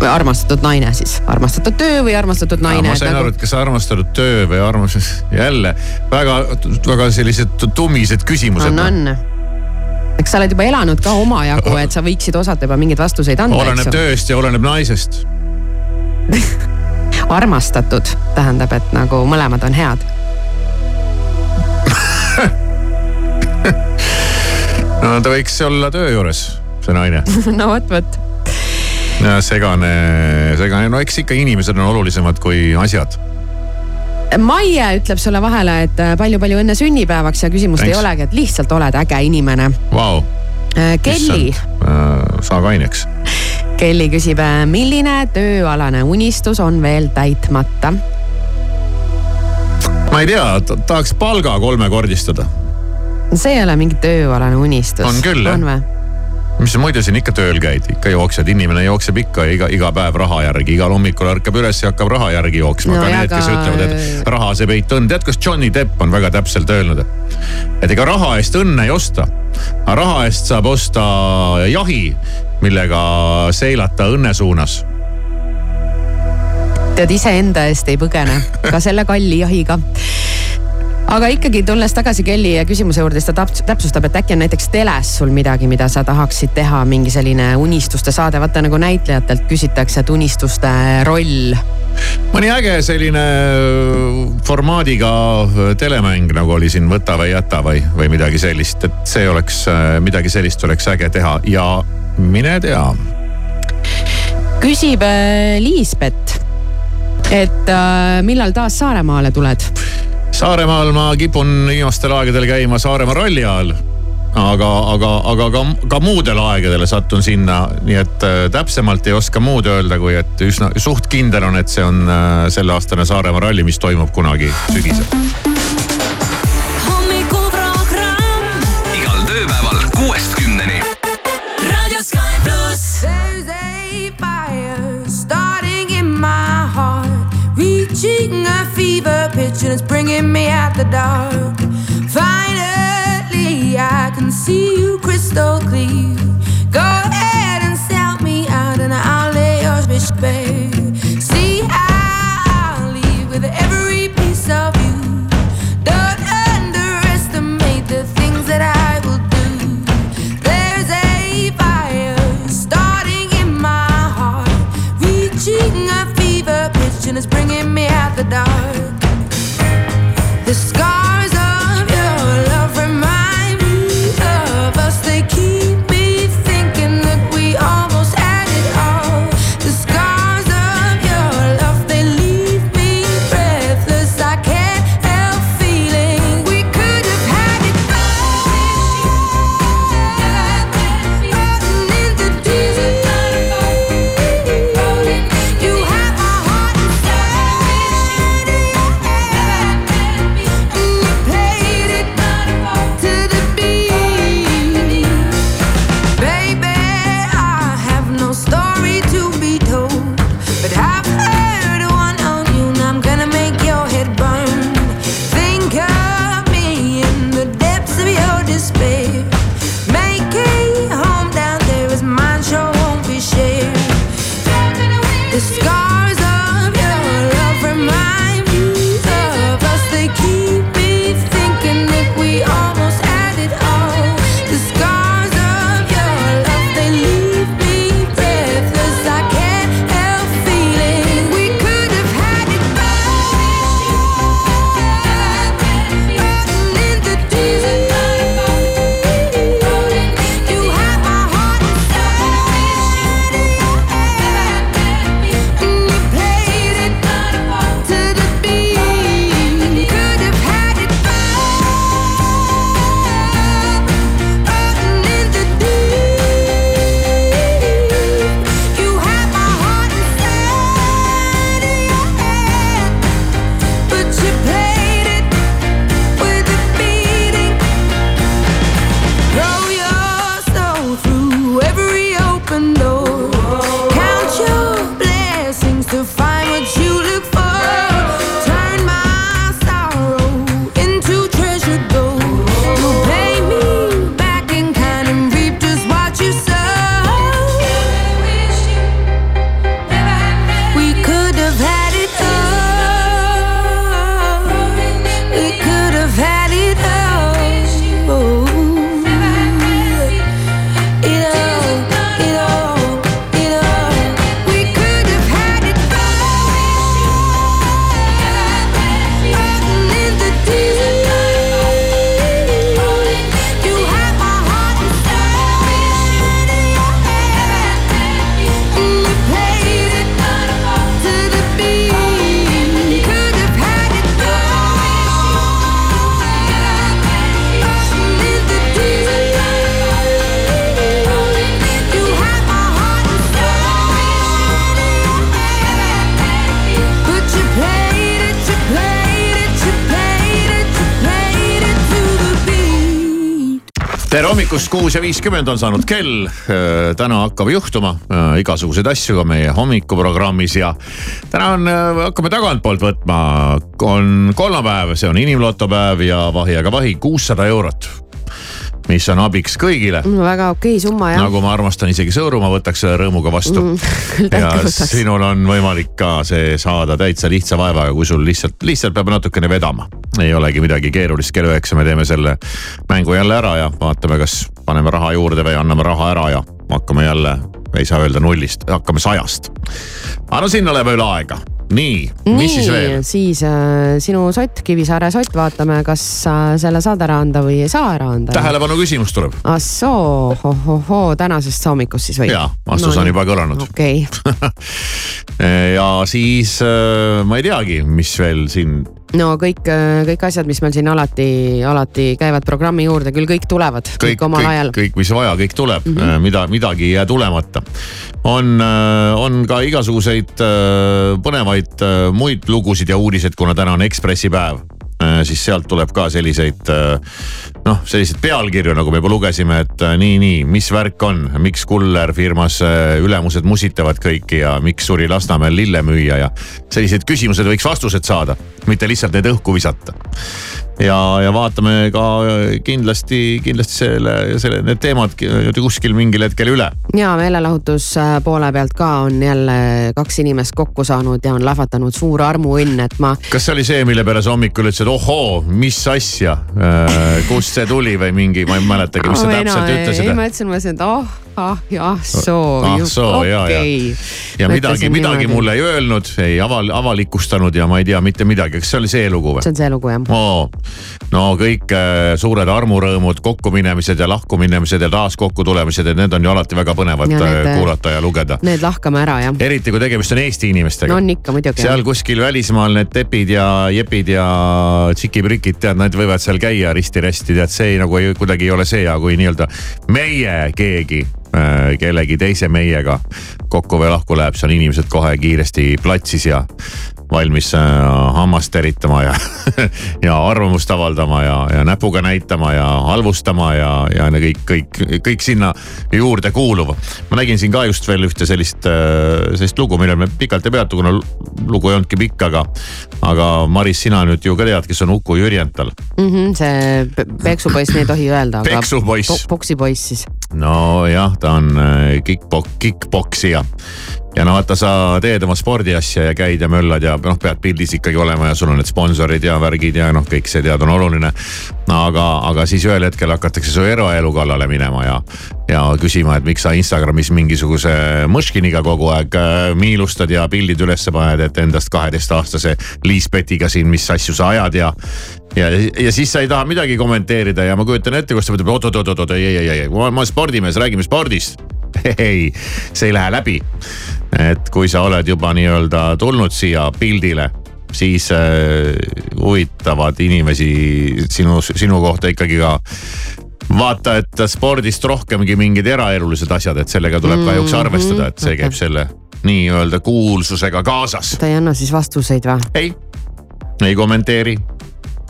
või armastatud naine siis, armastatud töö või armastatud naine? ma sain nagu... aru, et kas armastatud töö või armastus, jälle väga, väga sellised tummised küsimused. on, on eks sa oled juba elanud ka omajagu, et sa võiksid osata juba mingeid vastuseid anda. oleneb tööst ja oleneb naisest armastatud tähendab, et nagu mõlemad on head. No ta võiks olla töö juures, see naine. No vot, vot. segane, segane, no eks ikka inimesed on olulisemad kui asjad. Maie ütleb sulle vahele, et palju-palju õnne sünnipäevaks ja küsimust Thanks. ei olegi, et lihtsalt oled äge inimene. Wow.. Kelly. Äh, saa kaineks Kelly küsib, äh, milline tööalane unistus on veel täitmata? ma ei tea, tahaks palga kolmekordistada. see ei ole mingi tööalane unistus. on küll jah. mis muidu siin ikka tööl käid, ikka jooksed, inimene jookseb ikka iga, iga päev raha järgi, igal hommikul ärkab üles ja hakkab raha järgi jooksma no,. ka need, kes ütlevad, et raha see peit on, tead, kas Johnny Depp on väga täpselt öelnud, et ega raha eest õnne ei osta. aga raha eest saab osta jahi millega seilata õnne suunas. tead, iseenda eest ei põgene, ka selle kalli jahiga aga ikkagi tulles tagasi Kelly küsimuse juurde, siis ta täpsustab, et äkki on näiteks teles sul midagi, mida sa tahaksid teha, mingi selline unistuste saade, vaata nagu näitlejatelt küsitakse, et unistuste roll. mõni äge selline formaadiga telemäng, nagu oli siin Võta või jäta või, või midagi sellist, et see oleks, midagi sellist oleks äge teha ja mine tea. küsib äh, Liisbet, et äh, millal taas Saaremaale tuled? Saaremaal ma kipun viimastel aegadel käima Saaremaa ralli ajal aga, aga, aga ka, ka muudel aegadel sattun sinna, nii et äh, täpsemalt ei oska muud öelda, kui et üsna suht kindel on, et see on selleaastane Saaremaa ralli, mis toimub kunagi sügisel bringing me out the dark. Finally, I can see you crystal clear. Go ahead and sell me out, and I'll lay your bitch bare. See, I'll leave with every piece of you. Don't underestimate the things that I will do. There's a fire starting in my heart, reaching a fever pitch, and it's bringing me out the dark. Hommikust, kuus ja viiskümmend on saanud kell. täna hakkab juhtuma äh, igasuguseid asju ka meie hommikuprogrammis ja täna on, hakkame tagantpoolt võtma. on kolmapäev, see on inimloto päev ja vahi aga vahi kuussada eurot. Mis on abiks kõigile väga okei summa jah nagu ma armastan isegi Sõõrumaa, võtaks selle rõõmuga vastu Mm, ja võtaks. sinul on võimalik ka see saada täitsa lihtsa vaevaga, kui sul lihtsalt, lihtsalt peab natukene vedama. ei olegi midagi keerulist, kell üheksa me teeme selle mängu jälle ära ja vaatame, kas paneme raha juurde või anname raha ära ja hakkame jälle, ei saa öelda nullist, hakkame sajast. aga no sinna läheb veel aega, nii, mis siis veel? siis äh, sinu sott, Kivisaare sott, vaatame, kas sa selle saad ära anda või ei saa ära anda. tähelepanu küsimus tuleb. ahsoo, ohohoo, tänasest hommikust siis või? Jaa, vastus on juba kõlanud. okei ja siis äh, ma ei teagi, mis veel siin no kõik, kõik asjad, mis meil siin alati, alati käivad programmi juurde, küll kõik tulevad, kõik, kõik kõik, kõik, mis vaja, kõik tuleb mm. -hmm. mida, midagi ei jää tulemata. on, on ka igasuguseid äh, põnevaid äh, muid lugusid ja uudiseid, kuna täna on Ekspressi päev. Siis sealt tuleb ka selliseid noh, selliseid pealkirju, nagu me juba lugesime, et äh, nii, nii, mis värk on, miks Kuller firmas äh, ülemused musitavad kõiki ja miks suri Lasnamäel lillemüüja ja sellised küsimused võiks vastused saada, mitte lihtsalt neid õhku visata. Ja, ja vaatame ka kindlasti, kindlasti selle, selle, need teemad kuskil mingil hetkel üle. ja meelelahutuspoole pealt ka on jälle kaks inimest kokku saanud ja on lahvatanud suur armuõnn, et ma. kas see oli see, mille peale sa hommikul ütlesid, ohoo, mis asja, kust see tuli või mingi, ma ei mäletagi, mis sa täpselt ütlesid. ei, ma ütlesin, ma ütlesin, et oh ah jah soo. ah soo ja, ja. ja midagi, midagi mulle ei öelnud, ei aval-, avalikustanud ja ma ei tea mitte midagi, kas see oli see lugu või? see on see lugu jah oh,. no kõik äh, suured armurõõmud, kokkuminemised ja lahkuminemised ja taas kokkutulemised, et need on ju alati väga põnevad ja need, äh, kuulata ja lugeda. Need lahkame ära jah. eriti kui tegemist on Eesti inimestega. no on ikka muidugi. seal kuskil välismaal need Tepid ja Jepid ja Tšiki-Prikid tead, nad võivad seal käia risti-rästi, tead see ei, nagu ei, kuidagi ei ole see, aga kui nii-öelda meie keegi Äh, kellegi teise meiega kokku või lahku läheb, siis on inimesed kohe kiiresti platsis ja valmis äh, hammast eritama ja ja arvamust avaldama ja, ja näpuga näitama ja halvustama ja, ja kõik, kõik, kõik sinna juurde kuuluv. ma nägin siin ka just veel ühte sellist, äh, sellist lugu, millel me pikalt ei peatu, kuna lugu ei olnudki pikk, aga, aga Maris, sina nüüd ju ka tead, kes on Uku Jürjental mm. -hmm, see peksupoiss, nii ei tohi öelda. peksupoiss. poksipoiss siis. Nojah, ta on äh, kick-pok-, kick-poksija ja no vaata, sa teed oma spordiasja ja käid ja möllad ja noh, pead pildis ikkagi olema ja sul on need sponsorid ja värgid ja noh, kõik see tead on oluline. aga, aga siis ühel hetkel hakatakse su eraelu kallale minema ja, ja küsima, et miks sa Instagramis mingisuguse mõškiniga kogu aeg äh, miilustad ja pildid ülesse paned, et endast kaheteistaastase Liis-Petiga siin, mis asju sa ajad ja ja, ja siis sa ei taha midagi kommenteerida ja ma kujutan ette, kus ta ütleb oot-oot-oot-oot, ei, ei, ei, ei, ma olen spordimees, räägime spordist ei, see ei lähe läbi. et kui sa oled juba nii-öelda tulnud siia pildile, siis äh, huvitavad inimesi sinu, sinu kohta ikkagi ka vaata, et spordist rohkemgi mingid eraelulised asjad, et sellega tuleb mm -hmm. kahjuks arvestada, et see käib selle nii-öelda kuulsusega kaasas. ta ei anna siis vastuseid või? ei, ei kommenteeri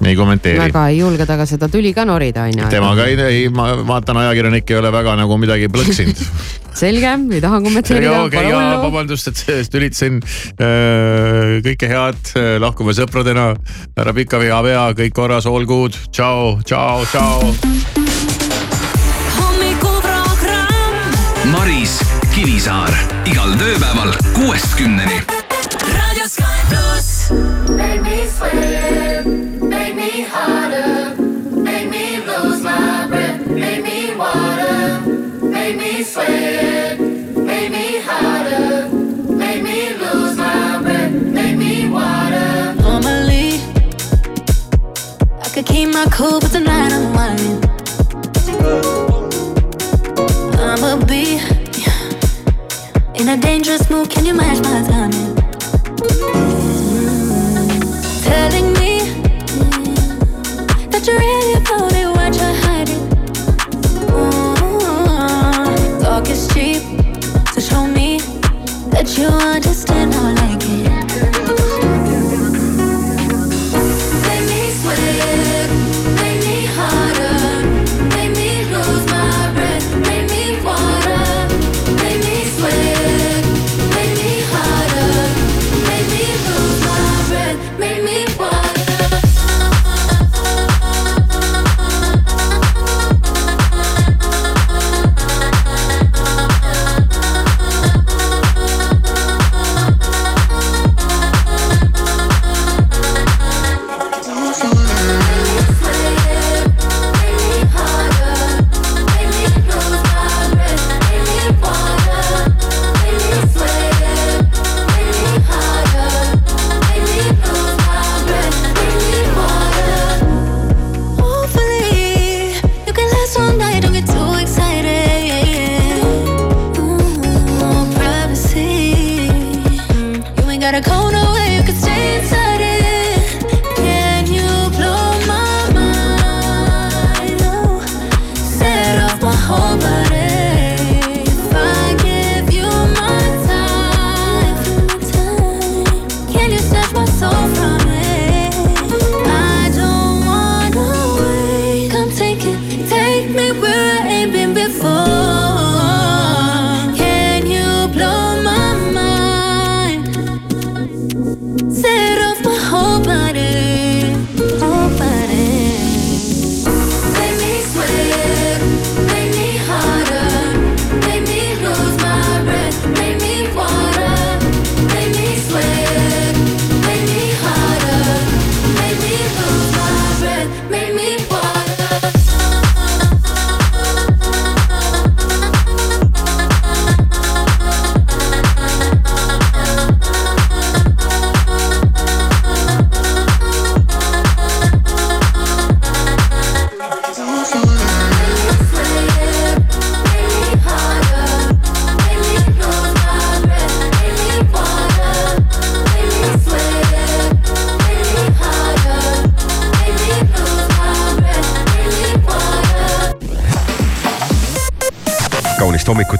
ei kommenteeri. väga ei julge temaga seda tüli ka norida on ju. temaga ei, ei, ma vaatan, ajakirjanik ei ole väga nagu midagi plõksinud selge, ei taha kommenteerida. okei, ja vabandust, et sellest ülitasin äh,. kõike head, lahkume sõpradena. härra Pikavi, Avea, kõik korras, all good, tšau, tšau, tšau. Maris Kivisaar igal tööpäeval kuuest kümneni. raadio Sky pluss. Make me sweat, keep my cool, but tonight I'm whining. I'ma be in a dangerous mood. Can you match my timing? Telling me that you're really about it, what you're hiding. Mm, Talk is cheap, so show me that you understand how I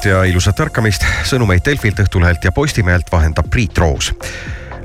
ja ilusat ärkamist. sõnumeid Delfilt, Õhtulehelt ja Postimehelt vahendab Priit Roos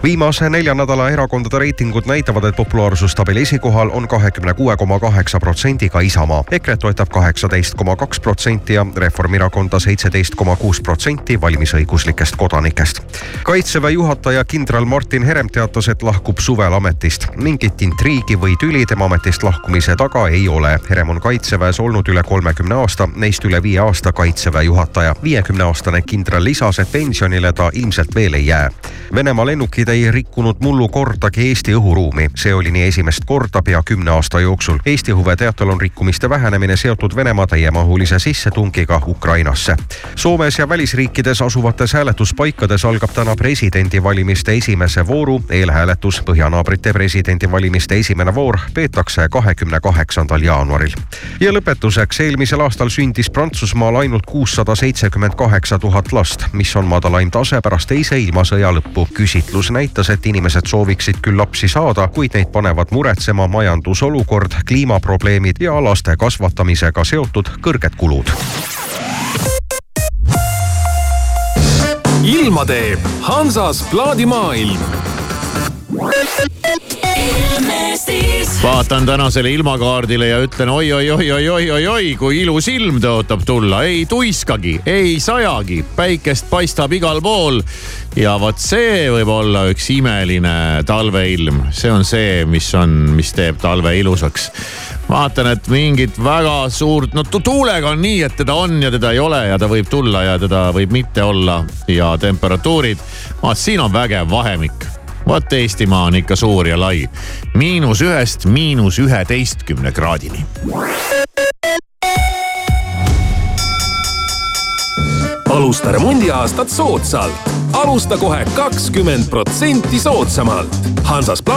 viimase nelja nädala erakondade reitingud näitavad, et populaarsustabeli esikohal on kahekümne kuue koma kaheksa protsendiga Isamaa. EKRE-t toetab kaheksateist koma kaks protsenti ja Reformierakonda seitseteist koma kuus protsenti valimisõiguslikest kodanikest. kaitseväe juhataja kindral Martin Herem teatas, et lahkub suvel ametist. mingit intriigi või tüli tema ametist lahkumise taga ei ole. Herem on kaitseväes olnud üle kolmekümne aasta, neist üle viie aasta kaitseväe juhataja. viiekümne aastane kindral lisas, et pensionile ta ilmselt veel ei jää. Venemaa lennukid ei rikkunud mullu kordagi Eesti õhuruumi. see oli nii esimest korda pea kümne aasta jooksul. Eesti huve teatel on rikkumiste vähenemine seotud Venemaa täiemahulise sissetungiga Ukrainasse. Soomes ja välisriikides asuvates hääletuspaikades algab täna presidendivalimiste esimese vooru eelhääletus. Põhjanaabrite presidendivalimiste esimene voor peetakse kahekümne kaheksandal jaanuaril. ja lõpetuseks, eelmisel aastal sündis Prantsusmaal ainult kuussada seitsekümmend kaheksa tuhat last, mis on madalaim tase pärast teise ilmasõja lõppu. küsitlus näitas, et inimesed sooviksid küll lapsi saada, kuid neid panevad muretsema majandusolukord, kliimaprobleemid ja laste kasvatamisega seotud kõrged kulud. ilma teeb Hansas plaadimaailm vaatan tänasele ilmakaardile ja ütlen oi-oi-oi-oi-oi-oi-oi, kui ilus ilm tõotab tulla, ei tuiskagi, ei sajagi, päikest paistab igal pool. ja vot see võib olla üks imeline talveilm, see on see, mis on, mis teeb talve ilusaks. vaatan, et mingit väga suurt, no tuulega on nii, et teda on ja teda ei ole ja ta võib tulla ja teda võib mitte olla. Ja temperatuurid, vaat siin on vägev vahemik vot Eestimaa on ikka suur ja lai. miinus ühest miinus üheteistkümne kraadini. alusta remondiaastat soodsalt. alusta kohe kakskümmend protsenti soodsamalt. Hansas